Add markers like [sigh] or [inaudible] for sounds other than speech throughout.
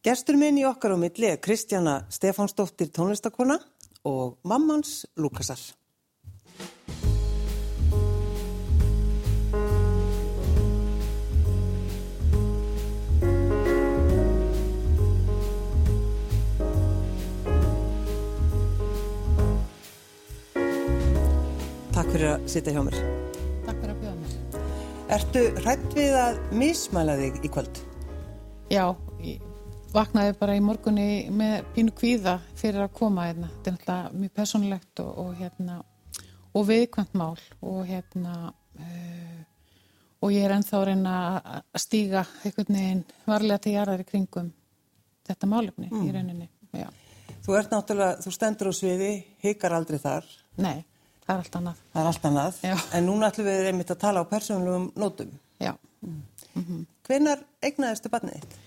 Gestur minn í okkar á milli er Kristjana Stefánsdóttir tónlistakona og mammans Lukasar. Takk fyrir að sitja hjá mér. Takk fyrir að bjóða mér. Ertu hrætt við að mismæla þig í kvöld? Já, ég vaknaði bara í morgunni með pínu kvíða fyrir að koma hérna. Þetta er náttúrulega mjög personlegt og, og hérna og viðkvæmt mál og hérna uh, og ég er ennþá reyna að stíga einhvern veginn varlega til jarðar í kringum þetta málefni mm. í rauninni. Já. Þú ert náttúrulega, þú stendur á sviði, hikar aldrei þar. Nei, það er allt annað. Það er allt annað, Já. en núna ætlum við einmitt að tala á persónulegum nótum. Já. Hvenar eignaðistu barnið þitt?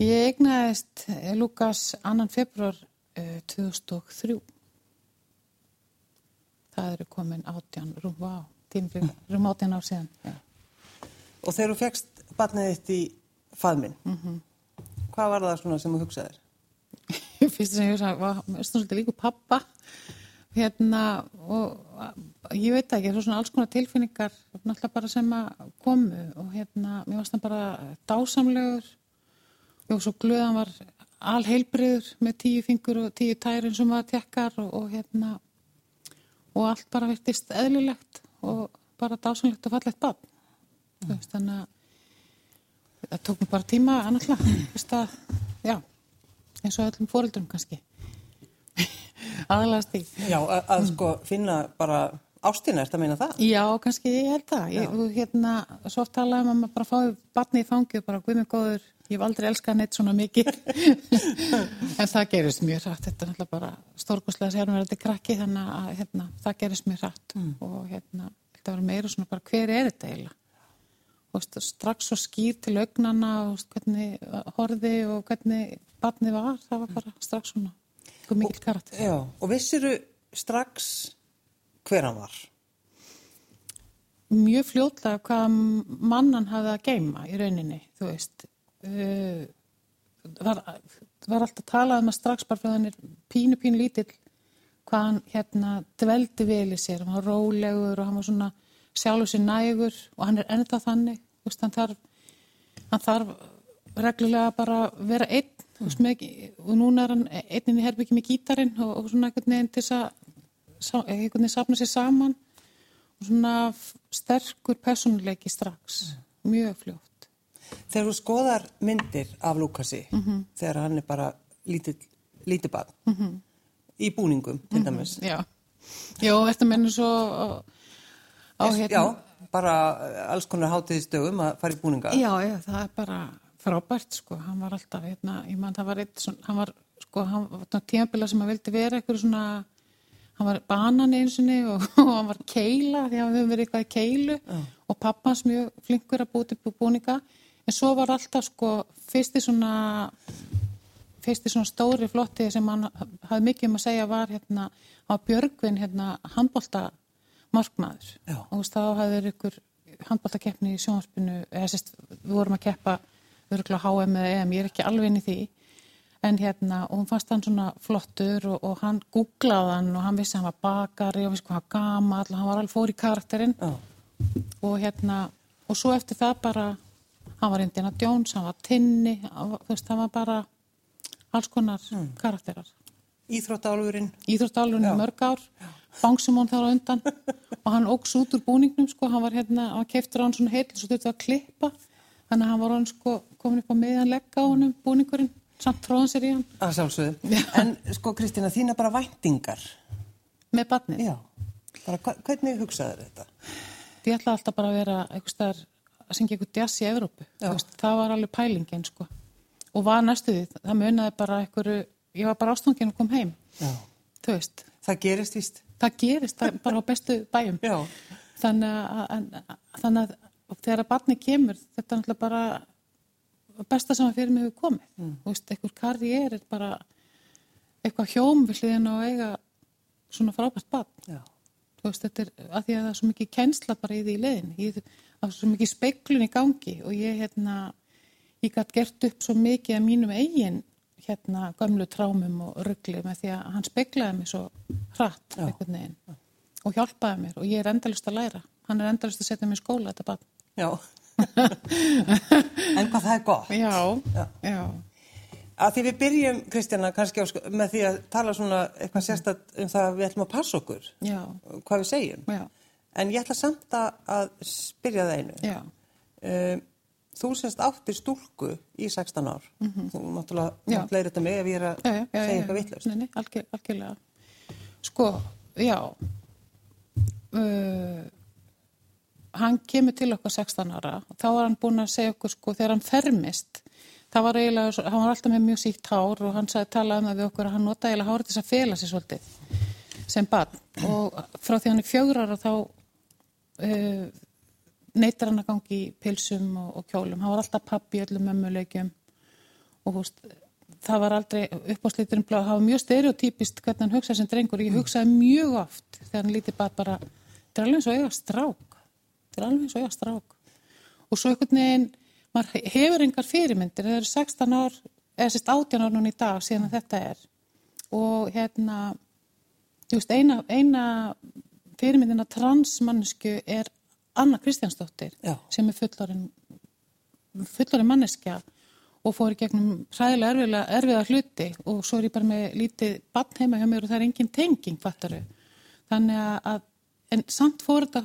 Ég eignaðist eh, Lukas annan februar uh, 2003. Það eru komin átján, rúm, vá, tímbil, [laughs] rúm átján ár síðan. Já. Og þegar þú fegst barnið þitt í faðminn, hvað var það svona sem þú hugsaðir? [laughs] Fyrst sem ég hugsa, vá, mér er svolítið líku pappa, hérna, og ég veit ekki, það er svona alls konar tilfinningar, náttúrulega bara sem að komu og hérna, mér varst það bara dásamlegur, og svo glöðan var alheilbriður með tíu fingur og tíu tærin sem var tekkar og, og hérna, og allt bara virtist eðlilegt og bara dásamlegt og fallegt. Þú veist, þannig að það tók mér bara tíma að, já, eins og öllum fóreldrum kannski. [laughs] Aðalagast því. Já, að, að sko finna bara ástina, ertu að meina það? Já, kannski ég held það. Ég, hérna, svo oft talaði um að maður bara fái barni í fangi og bara guðmið góður, ég hef aldrei elskað neitt svona mikið. [laughs] en það gerist mjög hrætt. Þetta er náttúrulega bara stórkoslega sérumverðandi krakki, þannig að hérna, það gerist mjög hrætt. Og hérna, þetta var meira svona bara hver er þetta eiginlega? Og strax svo skýr til augnana og veist, hvernig horði og hvernig barni var, það var bara strax svona mikil karakter. Já, og vissiru strax hver hann var? mjög fljótlega hvað mannan hafði að geima í rauninni, þú veist. Uh, var, var alltaf talað um að strax bara fyrir hann er pínu, pínu lítill hvað hann hérna dveldi vel í sér, hann var rólegur og hann var svona sjálfur sér nægur og hann er ennþá þannig, þú veist, hann þarf, hann þarf reglulega bara vera einn, þú veist, með, og núna er hann einnig í herbyggi með gítarinn og, og svona einhvern veginn til þess að, einhvern veginn safna sér saman og svona sterkur personleiki strax, mjög fljótt. Þegar þú skoðar myndir af Lukasi, þegar hann er bara lítið, lítið barn, í búningum til dæmis. Já, já, þetta mennur svo á, hérna. Já, bara alls konar hátíðistögum að fara í búninga. Já, já, það er bara frábært, sko, hann var alltaf, hérna, ég mann, það var eitt hann var, sko, hann var tímabila sem að vildi vera eitthvað svona, hann var banan sinni og, [laughs] og hann var keila, því að við höfum verið eitthvað í keilu. Og pappans mjög flinkur að búti búninga, en svo var alltaf, sko, fyrsti svona, fyrsti svona stóri flotti sem hann hafði mikið um að segja var, hérna, á Björgvin, hérna, handbolta markmaður Já. og þú veist, þá hafði ykkur handbóltakeppni í sjónvarpinu eða sérst, við vorum að keppa örgulega HM eða EM, ég er ekki alveg inn í því en hérna, og hún fannst hann svona flottur og, og hann googlaði hann og hann vissi að hann var bakari og vissi hvað hann gamall og hann var alveg fór í karakterinn. Já. og hérna, og svo eftir það bara, hann var Indiana Jones hann var Tinni, hann þú veist, hann var bara alls konar karakterar. Íþróttálfurinn. íþróttálunni Já. mörg ár Bangsumón þar á undan. Og hann óks út úr búningnum sko, hann var hérna, hann keftur á hann svona heill og svo þurfti að klippa. Þannig að hann var hann sko komin upp á miðan legga á honum búningurinn, samt tróðan sér í hann Að sjálfsögðu. En sko Kristina, þína bara væntingar. með barnið. Já. Bara hvernig hugsaður þetta? Ég ætla alltaf bara að vera staðar að syngja eitthvað jazz í Evrópu, veist, það var alveg pælingin sko og var næstu því, það munaði bara einhverju, ég var bara ástangin og kom heim, Já. þú veist, Það gerist víst. það gerist það bara á bestu bæjum. Já. þannig að, að, að og þegar að barni kemur, þetta er náttúrulega bara besta sem að fyrir mig hefur komið. Mm. Þú veist, einhver karriér er bara eitthvað hjóm við hliðin á að eiga svona frábært barn. Já. Þú veist, þetta er að því að það er svo mikið kennsla bara í því. Ég, það er svo mikið speiklun í gangi og ég, hérna, ég gætt gert upp svo mikið af mínum eigin hérna gömlu trámum og ruggli með því að hann speklaði mig svo hratt Já. einhvern veginn og hjálpaði mér og ég er endalust að læra. Hann er endalust að setja mér skóla þetta barn. Já. En hvað það er gott. Já, Já. já, Að því við byrjum, Kristjana, kannski á, sko- með því að tala svona eitthvað sérstætt um það að við ætlum að passa okkur, já, hvað við segjum. já, En ég ætla samt að, spyrja það einu. já, Um, þú semst áttir stúlku í 16 ár. Þú náttúrulega Mhm. Já. mátt leiða þetta mig ef ég er að segja eitthvað vitlaust. Nei, nei, algjör, algjörlega. Sko, já, uh, hann kemur til okkar 16 ára og þá var hann búinn að segja okkur sko þegar hann fermist það var eiginlega, svo- hann var alltaf með mjög síkt hár og hann sagði tala um það við okkur að hann nota eiginlega hárið þess að fela sér svolítið sem barn. Og frá því hann er fjögur ára þá uh, neytar hann að gangi í pilsum og, og kjólum, hann var alltaf pappi öllum mömmuleikjum og húst, það var aldrei uppáslíturinn blá, það var mjög stereotypist hvernig hann hugsaði sem drengur. Ég hugsaði mjög oft þegar hann lítið bara bara, eins og eiga strák þetta er alveg eins og eiga strák og svo einhvern veginn, maður hefur engar fyrirmyndir, það eru 16 ár eða sérst 18 ár núna í dag síðan að þetta er og hérna veist, eina, eina fyrirmyndina transmannsku er Anna Kristjánsdóttir Já. sem er fullorinn fullorinn manneskja og fór í gegnum hræðilega erfiða, erfiða hluti og svo er ég bara með lítið bann heima hjá mér og það er engin tenging, fattaru. Þannig að- að, en samt fór þetta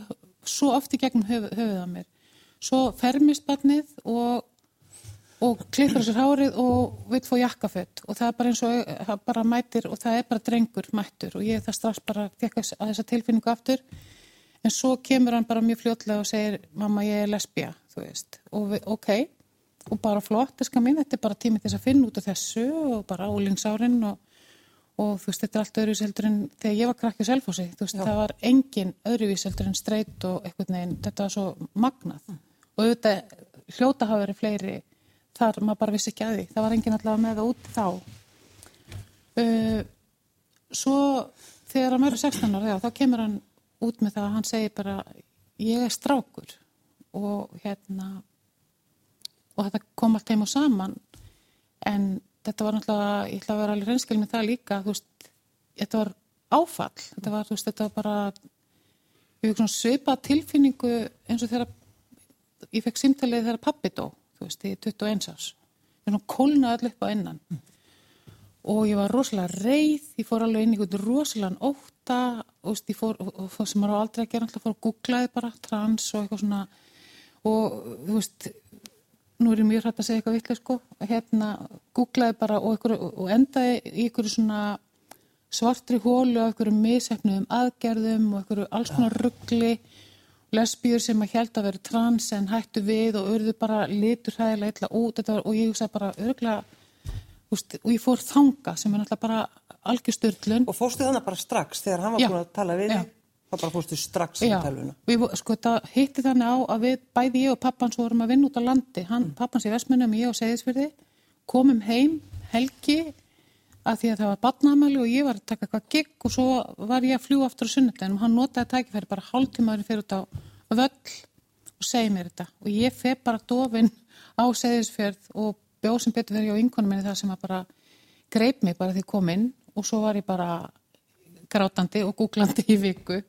svo oft í gegnum höf, höfuð á mér. Svo fermist barnið og, og klippur sér hárið og vil fá jakkafött og það er bara eins og það bara mætir og það er bara drengur mættur. Og ég það strax bara fekk að þessa tilfinningu aftur. En svo kemur hann bara mjög fljótlega og segir mamma ég er lesbía, þú veist. Og við, ok, og bara flott eska mín, þetta er bara tími til þess að finna út af þessu og bara álingsárin og, og þú veist, þetta er allt öðruvís heldur en þegar ég var krakki á Selfossi, þú veist, það var engin öðruvís heldur en streyt og eitthvað neginn, þetta var svo magnað. Og auðvitað hljóta hafa verið fleiri þar maður bara vissi ekki að því, það var engin allavega með það út þá. Uh, svo þegar hann verður 16 ára, já, þá kemur hann út með það að hann segir bara ég er strákur. Og hérna og þetta kom allt heim og saman. En þetta var náttúrulega ég ætla að vera alveg reynskil með það líka þú veist, þetta var áfall. Þetta var, þú veist, þetta var bara ég fikk svona svipa tilfinningu eins og þegar ég fekk símtalið þegar pappi dó þú veist, í 21 árs. Ég svona kólnaði allir upp á innan. Og ég var rosalega reið, ég fór alveg inn í einhvern rosalega óta og veist, ég fór, og, og sem maður aldrei að gera alltaf fór að googlaði bara trans og eitthvað svona. Og þú veist nú er ég mjög hrætt að segja eitthvað vitlega sko. Hérna googlaði bara og, ykkur, og endaði í einhverju svona svartri hólu af einhverju misefnuðum aðgerðum og einhverju alls konar ruggli lesbíur sem að held að vera trans en hættu við og urðu bara litur hræðilega illa út. Var, og ég hugsaði bara úst, og ég fór þanga sem er náttúrulega bara algjörstörlun Og fórstu þannig bara strax þegar hann var búin að tala við þig? Þá bara fórstu strax í Já, tölvuna. við, sko það hitti þannig á að við bæði ég og pappans vorum að vinna út á landi. Hann, pappans í Vestmennum, ég og Seyðisfyrði komum heim helgi að því að það var batnaðamæli og ég var að taka eitthvað gigg og svo var ég að fljúa aftur á og hann notaði tækifæri bara hálftímaður fyrir út á völl og segi mér þetta. Og ég feg bara dofin á Seyðisfjörð og bjóð sem betur fyrir hjá vinkonum minni það sem að bara greip mig bara því ég kom inn. Og svo var ég bara grátandi og googlandi í viku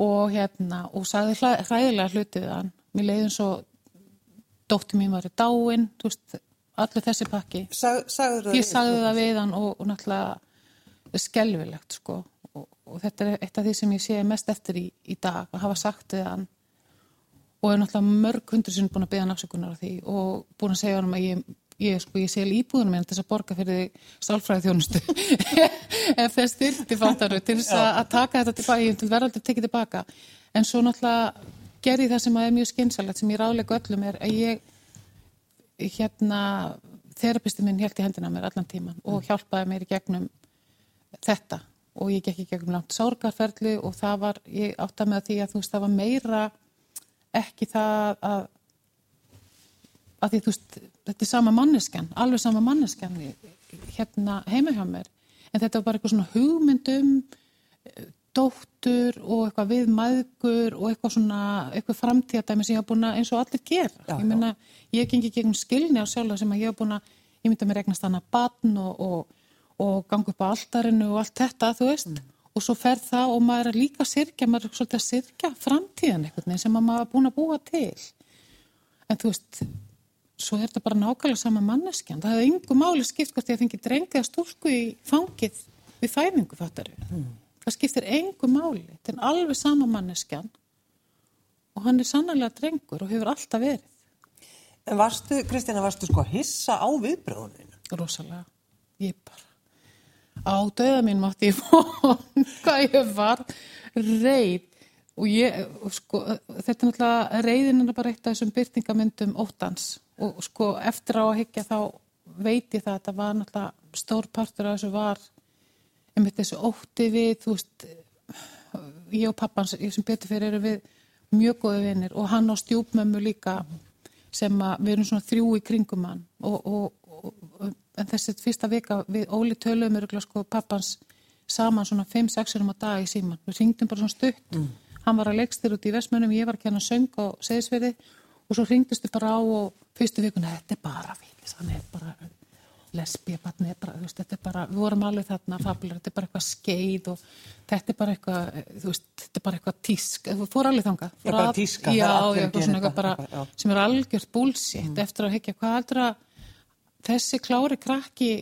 og hérna og sagði hræðilega hluti við hann. Mér leiði eins og dóttir mín var í dáin allir þessi pakki. Sag, það ég sagði það við hann og, og náttúrulega skelvilegt sko. Og, og þetta er eitt af því sem ég sé mest eftir í, í dag að hafa sagt við hann. Og er náttúrulega mörg hundur sem búin að byggja hann afsökunar á því og búin að segja hann að ég ég, sko, ég sel íbúðunum til þess að borga fyrir sálfræði þjónustu [laughs] ef þess styrti fattaru til þess að, taka þetta tilbaka, ég vil verða að tekið tilbaka en svo náttúrulega gerði ég það sem er mjög skynsalegt sem ég ráðlega öllum er að ég hérna þerapisti minn held í hendina mér allan tíman og hjálpaði mér í gegnum þetta. Og ég gekk í gegnum langt sárgarferðli og það var, ég átta með því að þú veist það var meira ekki það að að því þú veist, þetta er sama manneskjan, alveg sama manneskjan í- hérna heima hjá mér. En þetta var bara eitthvað svona hugmyndum dóttur og eitthvað við maðgur og eitthvað svona, eitthvað framtíðadæmi sem ég hafa búin að eins og allir gera. Já, ég meina, ég gengi gegnum skilni á sjálfa sem að ég hafa búin að, ég myndi að mér regnast hana batn og, og, og ganga upp á altarinu og allt þetta, þú veist. Og svo fer það og maður er líka að sirkja, maður er svolítið að sirkja framtíðan eitthvað sem að maður er búin að búa til. En þú veist, svo er þetta bara nákvæmlega sama manneskjan. Það hefði yngu máli skipt hvort ég fengi drengið að stúlku í fangið við fæðingu, fattar við. Það skiptir yngu máli. Þetta er alveg sama manneskjan og hann er sannlega drengur og hefur alltaf verið. En varstu, Kristina, varstu sko að hissa á viðbröðuninu? Rosalega. Ég bara á döða mín mátti ég [laughs] fóna hvað ég var reyð og ég, sko, þetta er náttúrulega reyðin er bara eitt af þessum byrtingamyndum óttans og sko eftir á að higgja þá veit ég það að þetta var náttúrulega stór partur af þessu var einmitt þessu ótti við, þú veist ég og pappans, ég sem betur fyrir eru við mjög góði vinnir og hann á stjúpmömmu líka sem að við erum svona þrjú í kringum hann. Og, og, og en þessi fyrsta vika við Óli töluðum eru sko pappans saman svona 5-6 um að dag í síman við ringdum bara svona stutt. Mm. hann var að leikstir út í Vestmönum, ég var að kenna söng á seðisverði og svo ringdustu bara á og fyrstu vikuna, þetta er bara fyrir, þannig er bara lesbí, batni, veist, þetta er bara, við vorum alveg þarna fabular, þetta er bara eitthvað skeið og þetta er bara eitthvað, þú veist, þetta er bara eitthvað tísk, þú fór alveg þangað. Já, bara tíska. Já, já, eitthvað svona eitthvað bara, já. sem er algjört búlsitt mm. eftir að hekja hvað heldur að þessi klári krakki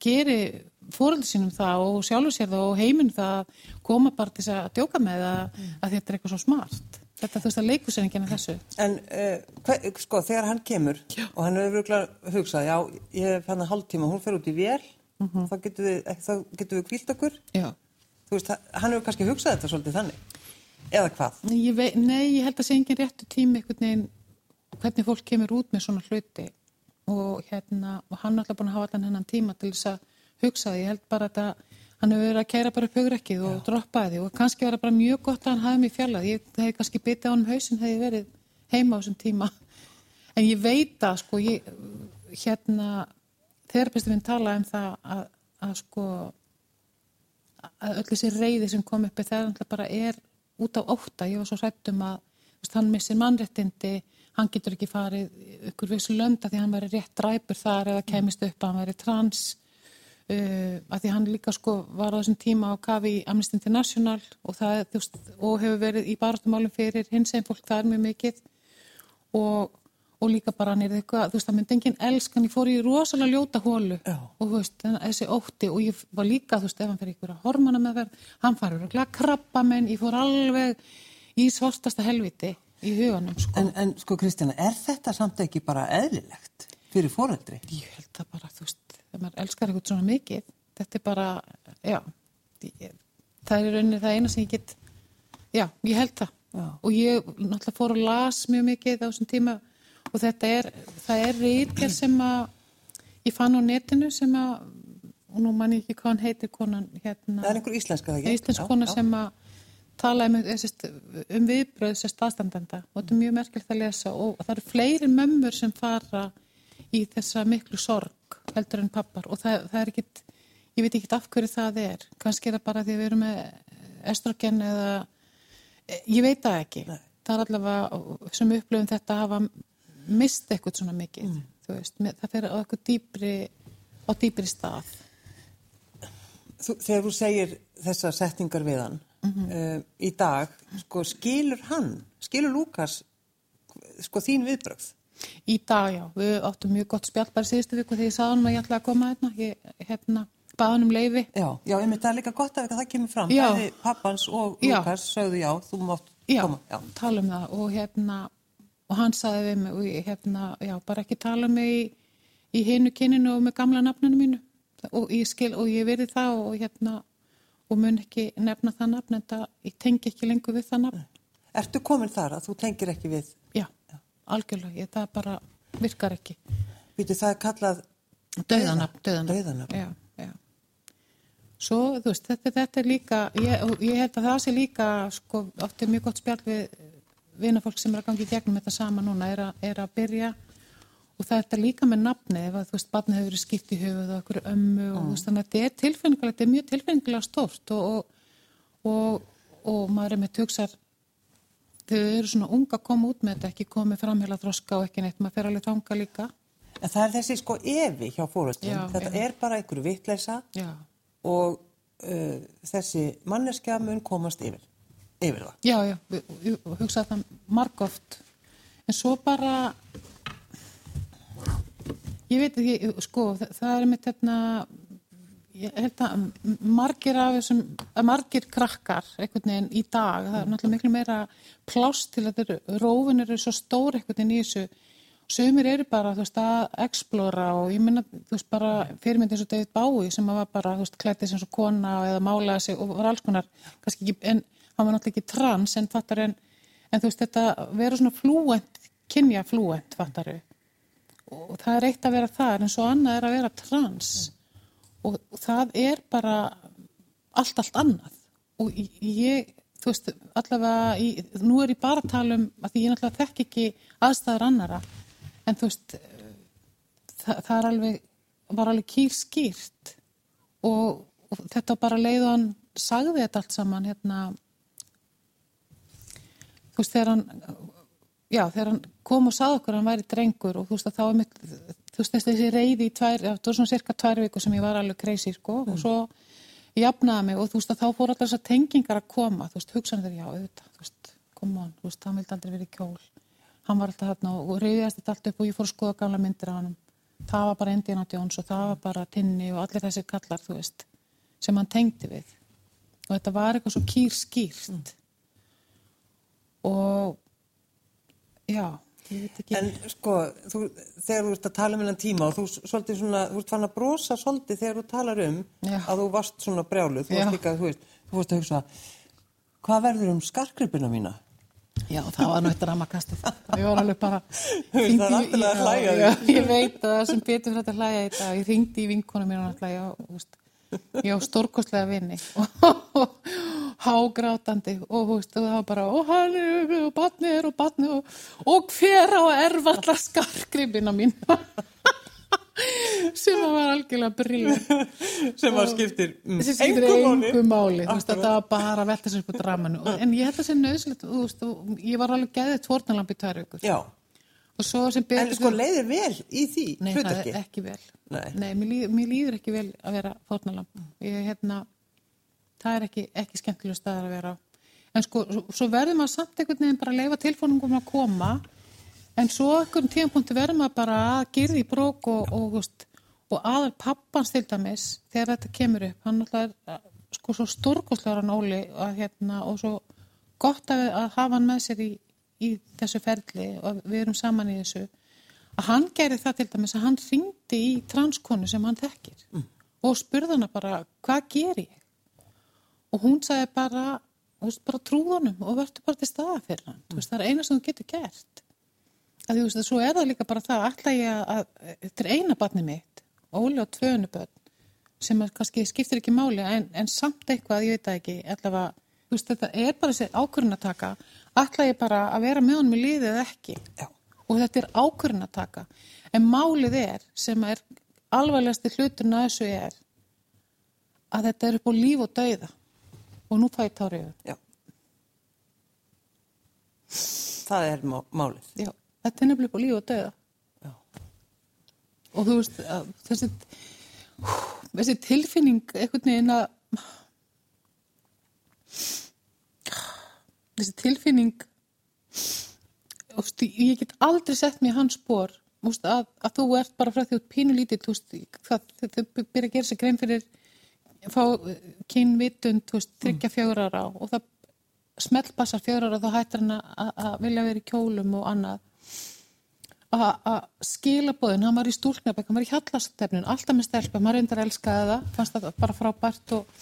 geri fóröldu sínum það og sjálfur sér það og heiminn það koma bara til að djóka með það mm. að þetta er eitthvað svo smart. Þetta þú veist að leikusenningin er þessu. En uh, hver, sko þegar hann kemur já. og hann hefur virkulega hugsað, já ég hef hann að hálftíma, hún fer út í vél, mm -hmm. þá getur við, við kvílt okkur. Já. Þú veist, hann hefur kannski hugsað þetta svolítið þannig. Eða hvað? Ég vei, nei, ég held að sé engin réttu tími veginn hvernig fólk kemur út með svona hluti og hérna, og hann er alltaf búin að hafa allan hennan tíma til þess að hugsa það. Ég held bara að hann hefur verið að kæra bara upp hugrekkið og droppaði því og kannski verið bara mjög gott að hann hafi mig fjallað. Ég hef kannski bitið á hann hausin hefði verið heima á þessum tíma. En ég veit að sko, ég, hérna, þerapistu minn talaði um það að, að sko, að öll þessi reyði sem kom uppi hann bara er út á ótta. Ég var svo hrættum að veist, hann missir mannrettindi, hann getur ekki farið ykkur vissu lönda því hann verið rétt dræpur þar eða kemist upp að hann verið trans að því hann líka sko var á þessum tíma á kafi í Amnesty International og, það, veist, og hefur verið í baráttumálum fyrir hins einn fólk það er mjög mikið og, og líka bara hann er eitthvað, þú veist það myndi enginn elskan, ég fór í rosalega ljóta hólu Já. og þú veist þessi ótti og ég var líka þú veist ef hann fyrir ykkur að hormona með verð, hann farur að krabba menn, ég fór alveg í svartasta helviti í huganum sko. En, en sko Kristjana, er þetta samt ekki bara eðlilegt fyrir foreldri? Ég held að bara þú veist þegar maður elskar eitthvað svona mikið þetta er bara, já það er rauninni það eina sem ég get já, ég held það. Já. og ég náttúrulega fór og las mjög mikið á þessum tíma og þetta er það er reytkjær sem að ég fann á netinu sem að og nú mann ég ekki hvað hann heitir konan hérna, það er einhver íslenska það ekki? Íslensk kona sem að tala um, um viðbröð sem staðstandenda. Og þetta er mjög merkilegt að lesa og það eru fleiri mömmur sem fara í þessa miklu sorg heldur en pappar og það, það er ekkit, ég veit ekki af hverju það er, kannski er það bara því að við erum með estrogen eða, ég veit það ekki, Nei. það er allavega sem upplöfum þetta að hafa mist eitthvað svona mikið, mm. veist, það fer á eitthvað dýbri, á dýbri stað. Þú, þegar þú segir þessa settingar við hann mm -hmm. uh, í dag, sko, skilur hann, skilur Lukas, sko, þín viðbröð? Í dag, já. Við áttum mjög gott spjall bara síðustu viku þegar ég sagði hann að ég ætlaði að koma hérna. Ég, hérna, baði hann um leiði. Já, já, ég myndi að líka gott að það kemur fram. Já. Bæði pappans og Lukas sögðu já, þú mátt já, koma. Já, tala um það og hérna, og hann sagði við mig, og hérna, já, bara ekki tala um mig í, í hinu kyninu og með gamla nafninu mínu. Og ég skil, og ég verði það og hérna, og mun ekki nefna það nafn, en það, ég tengi ekki lengur við það nafn. Ertu komin þar að þú tengir ekki við? Já algjörlega, ég, það bara virkar ekki. Býtu það er kallað döðanabn, döðanabn. Já, já. Svo, þú veist, þetta, þetta er líka, ég, ég held að það sé líka, sko, oft er mjög gott spjall við vinafólk sem er að gangi í gegnum þetta sama núna, er, a, er að byrja og það er líka með nafni, ef að, þú veist, barnið hefur verið skipt í höfuð og okkur ömmu og mm. þú veist, þannig að þetta er tilfengilega, þetta er mjög tilfengilega stórt og, og og, og maður er með tugsar þau eru svona unga að koma út með þetta ekki komið fram heila þroska og ekki neitt maður fer alveg þanga líka En það er þessi sko evi hjá. Já, Þetta já. er bara einhverju vitleisa já, og uh, þessi manneskja mun komast yfir, yfir það. já, já við, við hugsaði það margóft en svo bara ég veit ekki sko, það, það er mitt hérna ég held að margir af þessum, að margir krakkar einhvern veginn í dag, það er náttúrulega miklu meira plást til að eru, rófin eru svo stór einhvern veginn í þessu. Sumir eru bara, þú veist, að explora og ég minna, þú veist, bara fyrirmynd eins og David Bowie sem var bara, þú veist, klættið sem svo kona eða málaði sig og var alls konar, kannski ekki, en hann var náttúrulega ekki trans en fattar en, en þú veist, þetta vera svona flúent, kynja flúent, fattar og það er eitt að vera þar en svo annað er að vera trans og það er bara allt, allt annað. Og ég, þú veist, allavega í, nú er ég bara að tala um að því ég náttúrulega þekk ekki aðstæður annara en þú veist það, það alveg var alveg kýr skýrt. Og, og þetta bara leið og hann sagði þetta allt saman hérna þú veist þegar hann já þegar hann kom og sagði okkur að hann væri drengur og þú veist að þá er mitt þú veist þessi reyði í tvær, það var svona cirka tvær viku sem ég var alveg crazy sko og svo jafnaði mig og þú veist að þá fór allar þessar tengingar að koma, þú veist hugsanir þeir já auðvitað, þú veist, come on, þú veist hann vildi aldrei verið kjól, hann var alltaf hérna og reyðast þetta allt upp og ég fór að skoða gamla myndir af hann, það var bara Indiana Jones og það var bara Tinni og allir þessir kallar, þú veist, sem hann tengdi við. Og þetta var eitthvað svo kýr skýrt og já, En sko, þú, þegar þú ert að tala um hennan tíma og þú, svolítið svona, þú ert fann að brosa svolítið þegar þú talar um Já. að þú varst svona brjáluð, þú varst líka, þú veist, þú varst að hugsa, hvað verður um skarkripina mína? Já, það var náttúrulega ramakastið. Ég var alveg bara... [laughs] Það er alltaf að hlæja já, Ég veit að það sem betur fyrir þetta að hlæja dag. Ég ringdi í vinkonu náttúrulega, já, þú veist, ég á stórkostlega vinni [laughs] og hágrátandi og þú veist, og það var bara, og hann er, og batni er, og batni og, og hver á að erfa allar skarkripina mín? [laughs] Sem að var algjörlega briljant sem að skiptir mm, þessi skiptir engu máli. þú veist, þetta var bara að velta sér á dramanu. En ég held að það sé nöðsilegt þú veist, ég var alveg geðið tvornalamp í tvær vikur. Já, sem en sko leiðir vel í því nei, það hlutverki. er ekki vel. Nei. mér, líður, mér líður ekki vel að vera tvornalamp ég, hérna, það er ekki, ekki skemmtilega staðar að vera á. En sko, svo, verður maður samt einhvern veginn bara að leifa tilfónungum að koma. En svo okkur tímapunkti verður maður bara að girði í brók og, og, og, og aðal pappans til dæmis þegar þetta kemur upp hann náttúrulega er sko svo stórkostlegar hann Óli að, hérna, og svo gott að, að hafa hann með sér í, í þessu ferli og við erum saman í þessu. Að hann gerði það til dæmis að hann ringdi í transkonu sem hann þekkir og spurði hana bara hvað ger ég og hún sagði bara, veist, bara trúðunum og verður bara til staða fyrir hann mm. veist, það er eina sem þú getur gert að þú veist að svo er það líka bara það ætla ég að, að þetta er eina barni mitt Óli og tvönu börn sem að kannski skiptir ekki máli en, en samt eitthvað, ég veit það ekki allavega, þú veist, þetta er bara þessi ákvörðin að taka ætla ég bara að vera með honum í liðið eða ekki Já. og þetta er ákvörðin að taka en málið er sem er alvarlegasti hluturinn að þessu er að þetta er upp á líf og dauða og nú fæ ég tárið Já. Það er má, málið. Já, þetta er nefnilega líf og dauða Já. og þú veist þessi, þessi tilfinning einhvern veginn að þessi tilfinning ég get aldrei sett mér hans spór að, að þú ert bara frá því út pínulítið veist, það, þau byrja að gera sér grein fyrir fá kynvitund, þú veist, þryggja fjögur ára og það smellpassar fjögur ára þá hættir hann að, vilja vera í kjólum og annað. Að skila bóðin, hann var í stúlknabæk, hann var í hjallastefnin, alltaf með stelpa, maður reyndar elskaði það, fannst það bara frábært og,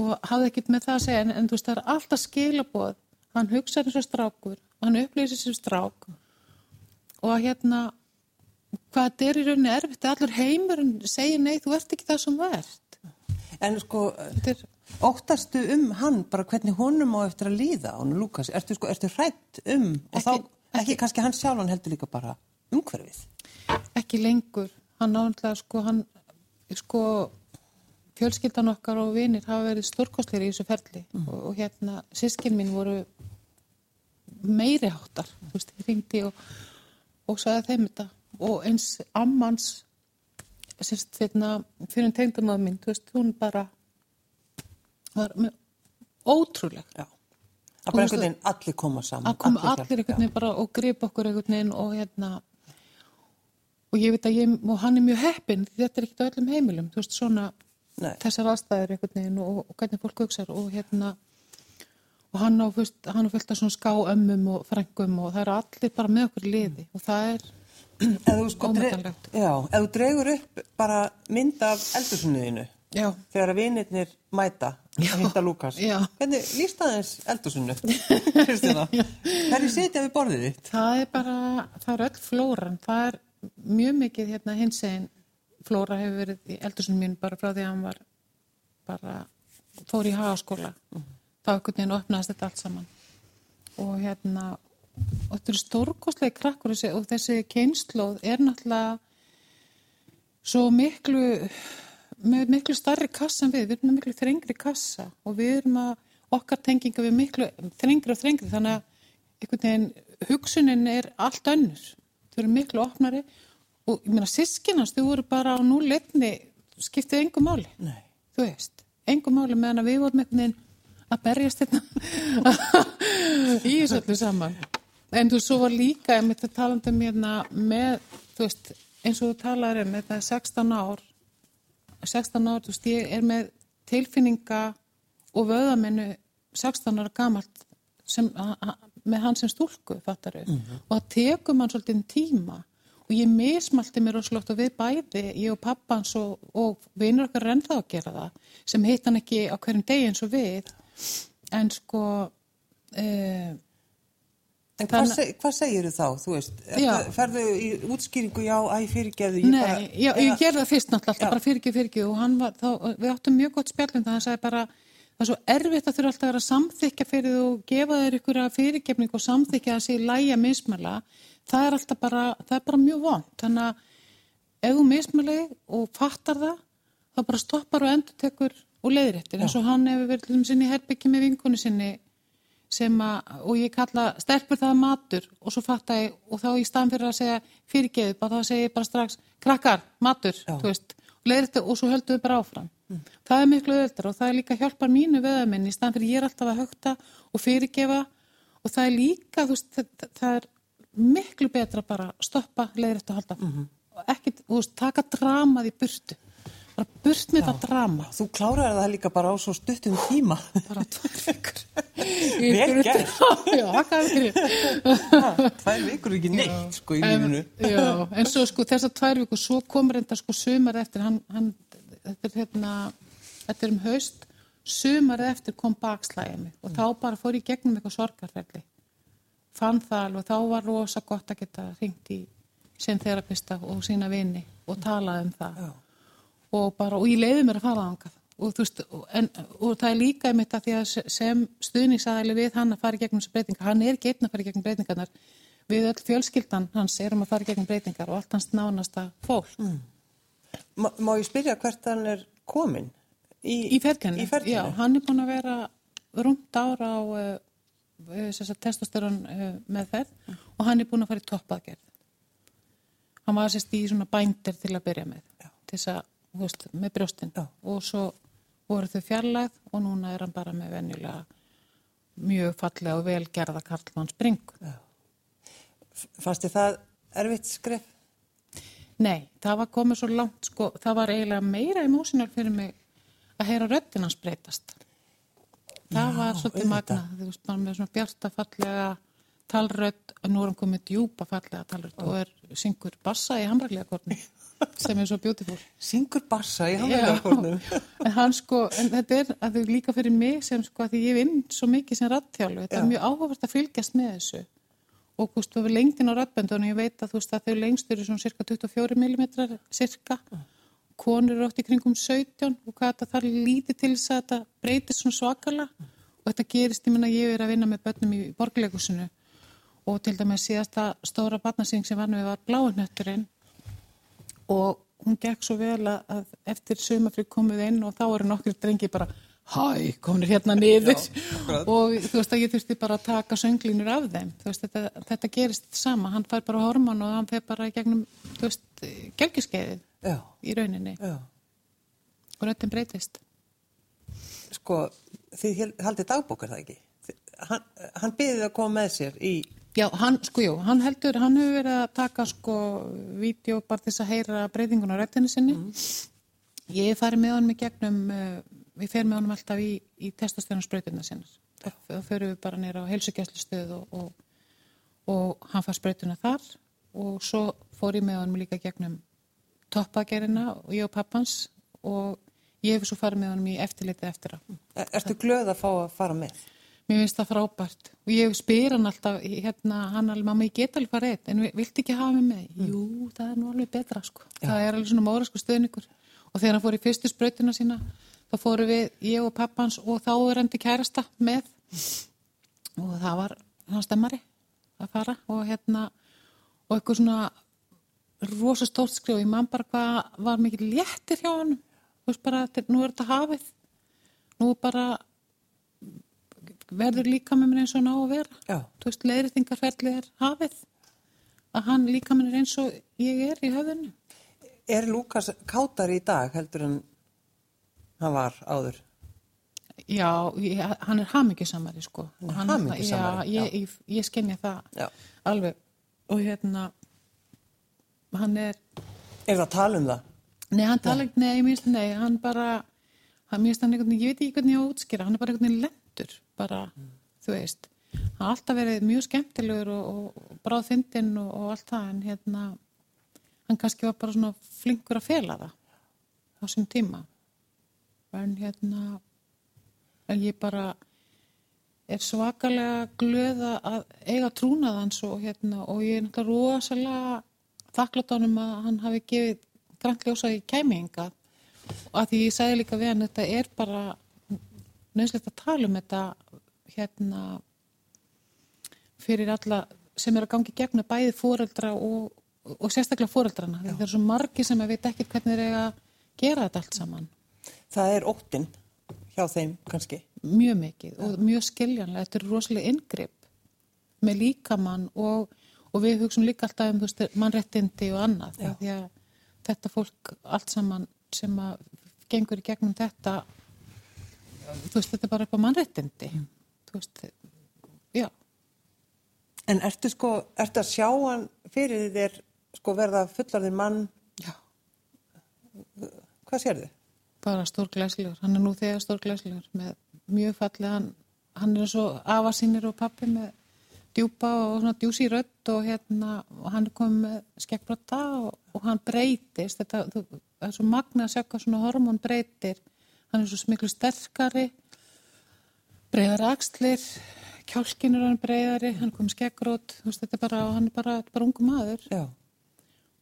og hafði ekkert með það að segja, en, en þú veist, það er alltaf skila bóð, hann hugsaði eins og strákur, hann upplýsir sér strák og hérna, hvað þetta er í rauninni erfitt, allur heimurinn segir nei, þú ert ekki það sem ert. En sko, óttastu um hann, bara hvernig honum á eftir að líða, hann Lukas, ertu sko, ertu hrætt um, og Ekki- þá, ekki. kannski hann sjálfan heldur líka bara umhverfið. ekki lengur. Hann náttúrulega sko hann sko fjölskyldan okkar og vinir hafa verið stórkostlir í þessu ferli. Og, og hérna sískin mín voru meiri háttar, þú veist, ég ringdi og, og sagði þeim þetta. Og eins ammans sérst, hérna, fyrir en tengdum að minn, þú veist, hún bara var með ótrúleg Já. Það bara einhvern veginn allir koma saman. að koma allir hjálpa, einhvern veginn bara og gripa okkur einhvern veginn og hérna og ég veit að ég, og hann er mjög heppinn því þetta er ekkert á öllum heimilum, þú veist, svona Nei. þessar aðstæður einhvern veginn og, og hvernig fólk hugsar og hérna og hann á, á fullt af svona skáömmum og frængum og það eru allir bara með okkur liði og það er Ef þú sko. Já, ef þú dregur upp bara mynd af eldursunniðinu þegar að vinirnir mæta að hitta Lukas. Hvernig líst aðeins eldursunnu? [laughs] Kristina, hverju setja við borðið þitt? það er bara það er öll flóran, það er mjög mikið hérna hins eginn flóra hefur verið í eldursunum mín bara frá því að hann var bara fór í hagaskóla þá einhvern veginn opnaðist þetta allt saman og hérna og þetta eru stórkostlega krakkur og þessi kynnslóð er náttúrulega svo miklu með miklu starri kassa en við, við erum með miklu þrengri kassa og við erum að okkar tenginga við miklu þrengri og þrengri. Þannig að einhvern veginn hugsunin er allt önnur. Þau eru miklu opnari. Og ég meina sískinast, þau voru bara á núleitni skiptið engum máli. Nei. þú veist, engum máli meðan við vorum einhvern veginn að berjast þetta [laughs] í þessu öllu saman en þú svo var líka með þetta talandi um hérna með, þú veist eins og þú talaður um þetta 16 ár. 16 ár, þú veist, ég er með tilfinninga og vöðamennu 16 ára gamalt sem, a- a- með hann sem stúlku, fattaru, og það tekur mann svolítið tíma. Og ég mismalti mér rosalegt og við bæði, ég og pappans og, og vinur okkar ennþá að gera það, sem hitt hann ekki á hverjum degi eins og við, en sko, uh, En hvað, seg, hvað segir þá, þú veist? Ferðu í útskýringu, já, æ, fyrirgeðu, ég Nei, bara... já, ég eða- gerði það fyrst náttúrulega, Já. alltaf bara fyrir ekki, fyrir ekki og hann var, þá, við áttum mjög gott spjallum það, hann sagði bara, það er svo erfitt að þurfa alltaf að vera samþykja fyrir þú gefa þér ykkur að fyrirgefning og samþykja sé lægja mismæla, það er alltaf bara, það er bara mjög vond, þannig að ef þú mismæli og fattar það, þá bara stoppar og endur tekur og leiðréttir, eins og hann hefur verið til sinni herbyggi með vinkonu sinni sem að, og ég kalla stelpur það matur og svo fatta ég og þá í staðan fyrir að segja fyrirgeðu bara þá segi ég bara strax, krakkar, matur veist, og leiðrætti og svo höldum við bara áfram. Það er miklu öðuldar og það er líka hjálpar mínu veðamenn í staðan fyrir ég er alltaf að högta og fyrirgefa. Og það er líka, veist, það, það er miklu betra bara stoppa leiðrætti og halda. Áfram og ekki, þú veist, taka dramað í burtu bara burt með það drama Þú klárar það líka bara á svo stuttum tíma. bara [laughs] tvær vikur Vel gert. [laughs] Tvær vikur ekki neitt, sko, í lífinu. En, svo sko þessar tvær vikur, svo komur enda sko sumar eftir, hann, hann, þetta er hérna, þetta er um haust, sumar eftir kom bakslæðið mig og þá bara fór ég gegnum eitthvað sorgarferli. Fann það alveg, þá var rosa gott að geta ringt í sinn þerapista og sína vini og talað um það. Já. Og bara, og ég leiði mér að fara ángað. Og, veist, en, og það er líka einmitt að því að sem stuðningsæðili við hann að fara í gegnum þessu breytingar, hann er einn að fara í gegnum breytingarnar, við öll fjölskyldan hans erum að fara í gegnum breytingar og allt hans nánasta fólk Má, má ég spyrja hvert hann er komin? Í, í ferlinu? Já, hann er búin að vera rúmt ára á uh, testosterón uh, meðferð og hann er búin að fara í toppaðgerð. Hann var sérst í svona bændir til að byrja með, Já. til þess að, veist, með brjóstinn og svo voru þau fjarlæð og núna er hann bara með venjulega mjög fallega og velgerða Karlmann Springu. Fannst þið það erfitt skref? Nei, það var komið svo langt, sko, það var eiginlega meira emotional fyrir mig að heyra röddinn hans breytast. Það Já, var svolítið magna, þú veist, bara með svona bjarta fallega talrödd, og nú er hann komið djúpa fallega talrödd og er syngur bassa í hamraglega korni, sem er svo beautiful. Syngur bassa í hamragakornum. en hann sko, en þetta er að þau líka fyrir mig sem sko, að því ég vinn svo mikið sem rattþjálfu, þetta Já. er mjög áhugavert að fylgjast með þessu. Og þú veist, þú hefur lengdin á rattböndunum, ég veit að þú veist að þau lengst eru svona cirka 24 mm cirka, konur eru oft í kringum 17 og hvað þetta þarf lítið til þess að þetta breytist svona svakala og þetta gerist, ég menna ég er að vinna með börnum í borgleikusinu og til dæmis síðasta stóra barnasing sem var nú var bláinötturinn og hún gekk svo vel að, eftir sumafrið komið inn og þá eru nokkur drengi bara hæ, kominir hérna niður. Já, og þú veist að ég þurfti bara að taka sönglínur af þeim, þú veist þetta, þetta gerist sama, hann fær bara hormón og hann fer bara gegnum, þú veist gelgiskeiðið í rauninni. Já. og röttin breytist. Sko, þið haldið dagbókar það ekki? Hann, hann byggði að koma með sér í, Já, hann, sko, jú, hann heldur, hann hefur verið að taka, sko, vídeo bara þess að heyra breytingun á rættinu sinni. Ég hef farið með honum í gegnum, uh, við ferum með honum alltaf í, í testastöðnarspröytuna sinna. Þá förum við bara nýra á heilsugjæslustöð og, og, og hann fær spröytuna þar og svo fór ég með honum líka gegnum toppagerina og ég og pappans og ég hef svo farið með honum í eftirlitið eftir á. er, ertu glöð að fá að fara með? Mér finnst það frábært. Og ég spyr hann alltaf, hérna, hann alveg, mamma, ég get alveg farið einn, en vi- viltu ekki hafa mig með? Jú, það er nú alveg betra, sko. Það er alveg svona móra, sko, stöðningur. Og þegar hann fór í fyrstu sprautina sína, þá fóru við, ég og pappans og þá er hann til kærasta með. Og það var hann stemmari að fara og hérna, og eitthvað svona rosa stórt skrif. Og ég man bara hvað var mikið léttir hjá hann, þú veist bara, nú er þetta hafið, nú bara verður líka með mér eins og hann á að vera Já. þú veist, leiðritingarferðli er hafið að hann líka með mér eins og ég er í höfðinu Er Lukas kátari í dag heldur en hann var áður? já, ég, hann er hamingjusamari sko Hann Hann- já, ég, ég, ég skynja það Já. alveg og hérna hann er Er það að tala um það? Nei, hann tala ekki, nei, nei, hann bara, hann hann ég veit ekki hvernig ég á að útskýra, hann er bara einhvern veginn lendur, bara, þú veist. Hann har alltaf verið mjög skemmtilegur og, og bráð fyndinn og, og allt það, en hérna, hann kannski var bara svona flinkur að fela það á þessum tíma. En hérna, en ég bara er svakalega glöða að eiga trúnað hans og hérna, og ég er náttúrulega rosalega þakklátt honum að hann hafi gefið grænt ljósa í kæminga og að því ég sagði líka við hann þetta er bara nöðslegt að tala um þetta hérna fyrir alla sem er að gangi gegna bæði fóreldra og, og sérstaklega fóreldrana það er svo margi sem að veit ekki hvernig er að gera þetta allt saman. Það er óttinn hjá þeim kannski. mjög mikið og mjög skiljanlega. Þetta er rosalega inngrip með líkamann og, og við hugsaum líka alltaf um veist, mannréttindi og annað. Því að þetta fólk allt saman sem að gengur í gegnum þetta þú veist þetta er bara upp á mannréttindi þú veist já, En ertu sko, ertu að sjá hann fyrir þér sko verða fullarðin mann, já. Hvað sér þið? bara stórglæslegur, hann er nú þegar stórglæslegur með mjög fallegan hann er eins og afa sínir og pappi með djúpa og svona djúsi rödd og hérna, og hann er komið með skekkbrota og, og hann breytist. Þetta, þú, það er svo magna að sjá hvað svona hormón breytir hann er svo smiklu sterkari breyðar axlir kjálkinur hann breyðari hann bara og hann er bara, bara ungu maður Já.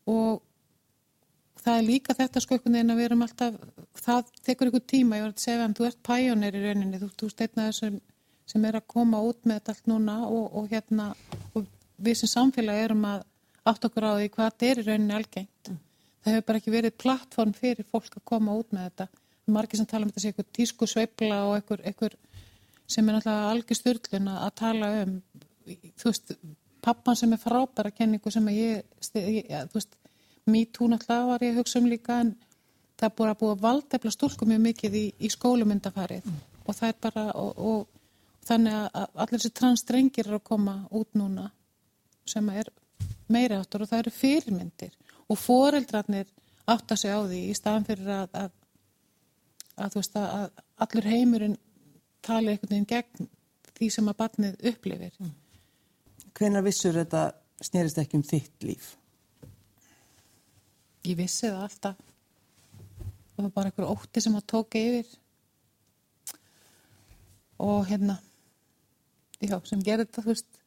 og það er líka þetta sko einhvern veginn að við erum alltaf, það tekur einhvern tíma, ég var að segja hann, þú ert pæjónir í rauninni, þú, þú steitna þessum sem er að koma út með þetta allt núna og, og hérna, og við sem samfélag erum að átt okkur á því hvað þetta er í rauninni algengt. Það hefur bara ekki verið plattform fyrir fólk að koma út með þetta. Margir sem tala um þetta sé einhver tísku sveifla og einhver, einhver sem er náttúrulega algjör styrlun að, tala um, þú veist, pappan sem er frábæra kenningu sem ég, ég þú veist, MeToo náttúrulega var ég að hugsa um líka en það er að búið að valdefla stúlku mjög mikið í, í skólumyndafarið og það er bara og, og þannig að allir þessi transstrengir eru að koma út núna sem er meiri áttur og það eru fyrirmyndir. Og foreldrarnir átta sig á því í staðan fyrir að, að, að þú veist að, allur heimurinn tali einhvern veginn gegn því sem að barnið upplifir. Hvenær vissur þetta snerist ekki um þitt líf? Ég vissi það alltaf. Það var bara einhver ótti sem að tóka yfir. Og hérna, já, sem gerði þetta, þú veist,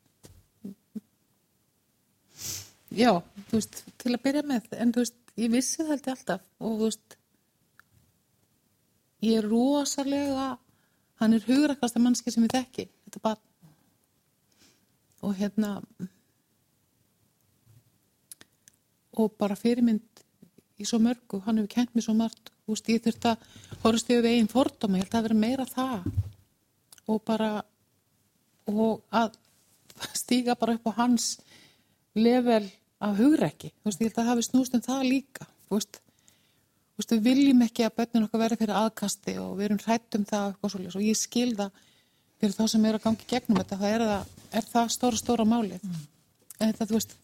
já, þú veist, til að byrja með, en þú veist, ég vissi það alltaf og þú veist, ég er rosalega, hann er hugrakasta mannski sem ég þekki, þetta barn. Og hérna, og bara fyrirmynd í svo mörgu, hann hefur kent mér svo margt, veist, ég þurft að horfst yfir einn fordóma, ég held að vera meira það. Og bara og að stíga bara upp á hans level af hugrekki, ég held að hafi snúst um það líka, þú veist veist, við viljum ekki að börnun okkar verði fyrir aðkasti og við erum hrættum það og, og ég skil það fyrir þá sem eru að gangi gegnum þetta, það er það, er það stóra, stóra málið. Mm. En þetta, veist,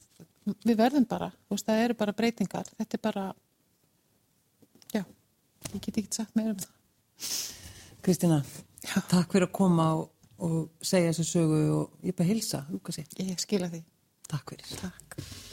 við verðum bara, veist, það eru bara breytingar, þetta er bara, já, ég get ekki sagt meira um það. Kristina, já. takk fyrir að koma og, og segja þessu sögu og ég bara hilsa, Lukasi. Ég skila því. Takk fyrir. Takk.